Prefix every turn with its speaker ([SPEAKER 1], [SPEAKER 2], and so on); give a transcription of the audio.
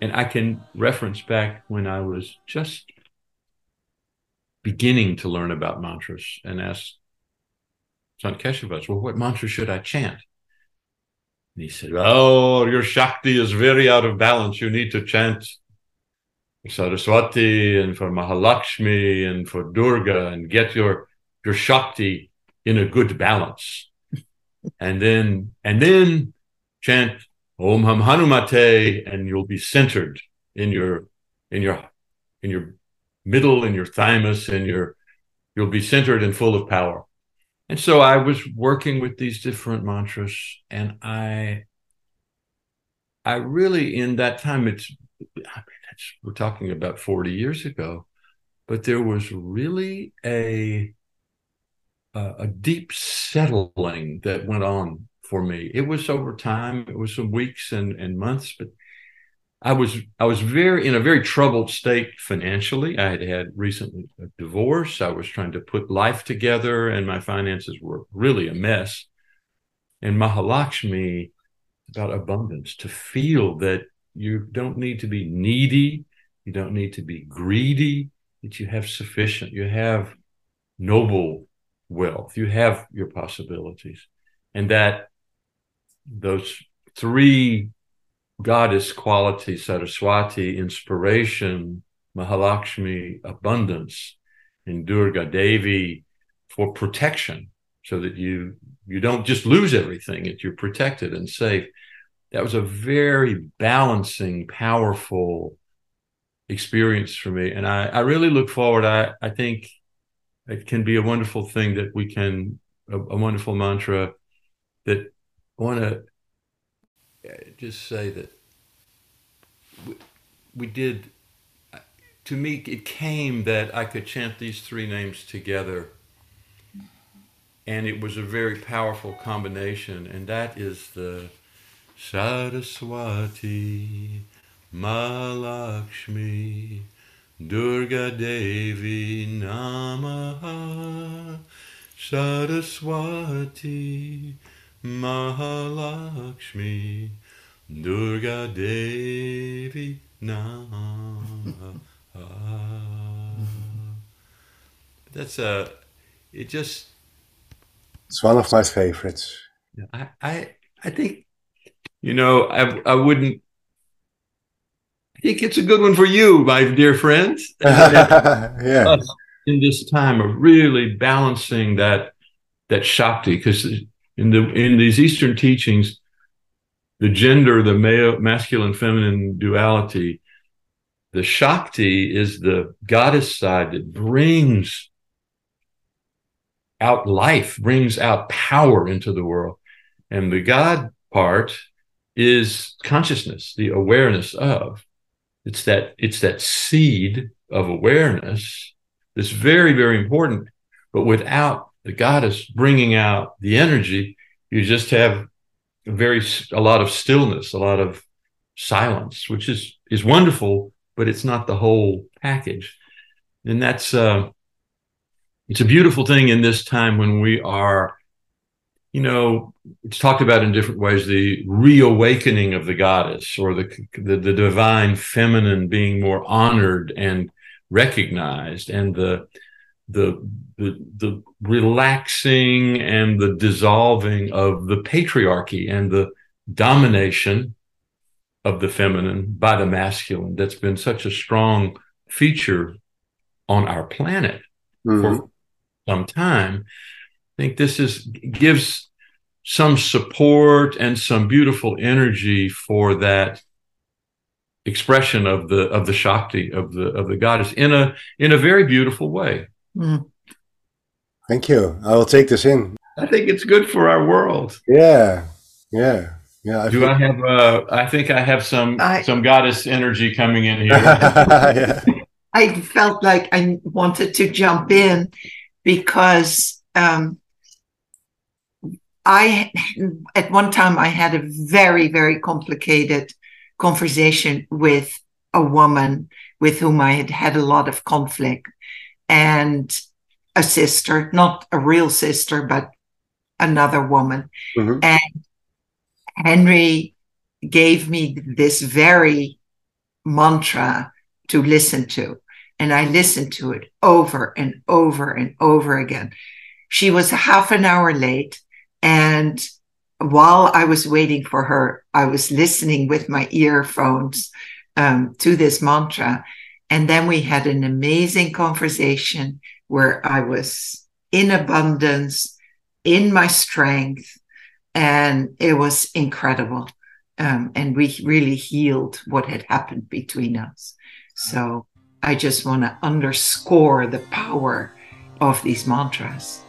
[SPEAKER 1] and I can reference back when I was just beginning to learn about mantras and ask Sant Keshavadas, well, what mantra should I chant? And he said, Oh, your Shakti is very out of balance. You need to chant for Saraswati and for Mahalakshmi and for Durga and get your, your Shakti in a good balance. and then, and then chant Om Ham Hanumate and you'll be centered in your, in your, in your middle, in your thymus, and your, you'll be centered and full of power. And so I was working with these different mantras, and I, I really in that time it's, I mean, it's we're talking about forty years ago, but there was really a a, a deep settling that went on for me. It was over time. It was some weeks and, and months, but I was I was very in a very troubled state financially. I had had recently a uh, divorce. I was trying to put life together, and my finances were really a mess. And Mahalakshmi about abundance to feel that you don't need to be needy, you don't need to be greedy, that you have sufficient, you have noble wealth, you have your possibilities, and that those three goddess qualities, Saraswati, inspiration, Mahalakshmi, abundance, and Durga Devi for protection, so that you you don't just lose everything; that you're protected and safe. That was a very balancing, powerful experience for me, and I, I really look forward. I I think it can be a wonderful thing that we can a, a wonderful mantra that I want to uh, just say that we, we did uh, to me it came that i could chant these three names together. And it was a very powerful combination and that is the saraswati mahalakshmi durga devi namaha saraswati Mahalakshmi Durga Devi Nama. That's a. Uh, it just.
[SPEAKER 2] It's one of my favorites.
[SPEAKER 1] I I I think, you know, I I wouldn't. I think it's a good one for you, my dear friends.
[SPEAKER 2] yeah.
[SPEAKER 1] In this time of really balancing that that shakti, because in the in these Eastern teachings, the gender, the male, masculine, feminine duality, the Shakti is the goddess side that brings out life, brings out power into the world. And the God part is consciousness, the awareness of. It's that, it's that seed of awareness that's very, very important. But without the goddess bringing out the energy, you just have a very a lot of stillness, a lot of silence, which is is wonderful, but it's not the whole package. And that's uh, it's a beautiful thing in this time when we are, you know, it's talked about in different ways the reawakening of the goddess or the the, the divine feminine being more honored and recognized, and the the, the the relaxing and the dissolving of the patriarchy and the domination of the feminine by the masculine that's been such a strong feature on our planet mm-hmm. for some time i think this is gives some support and some beautiful energy for that expression of the of the shakti of the of the goddess in a in a very beautiful way
[SPEAKER 2] Mm. Thank you. I will take this in.
[SPEAKER 1] I think it's good for our world.
[SPEAKER 2] Yeah, yeah, yeah.
[SPEAKER 1] I Do I have? Uh, I think I have some I, some goddess energy coming in here. yeah.
[SPEAKER 3] I felt like I wanted to jump in because um, I, at one time, I had a very, very complicated conversation with a woman with whom I had had a lot of conflict and a sister, not a real sister, but another woman. Mm-hmm. And Henry gave me this very mantra to listen to. And I listened to it over and over and over again. She was half an hour late. And while I was waiting for her, I was listening with my earphones um, to this mantra. And then we had an amazing conversation where I was in abundance, in my strength, and it was incredible. Um, and we really healed what had happened between us. So I just want to underscore the power of these mantras.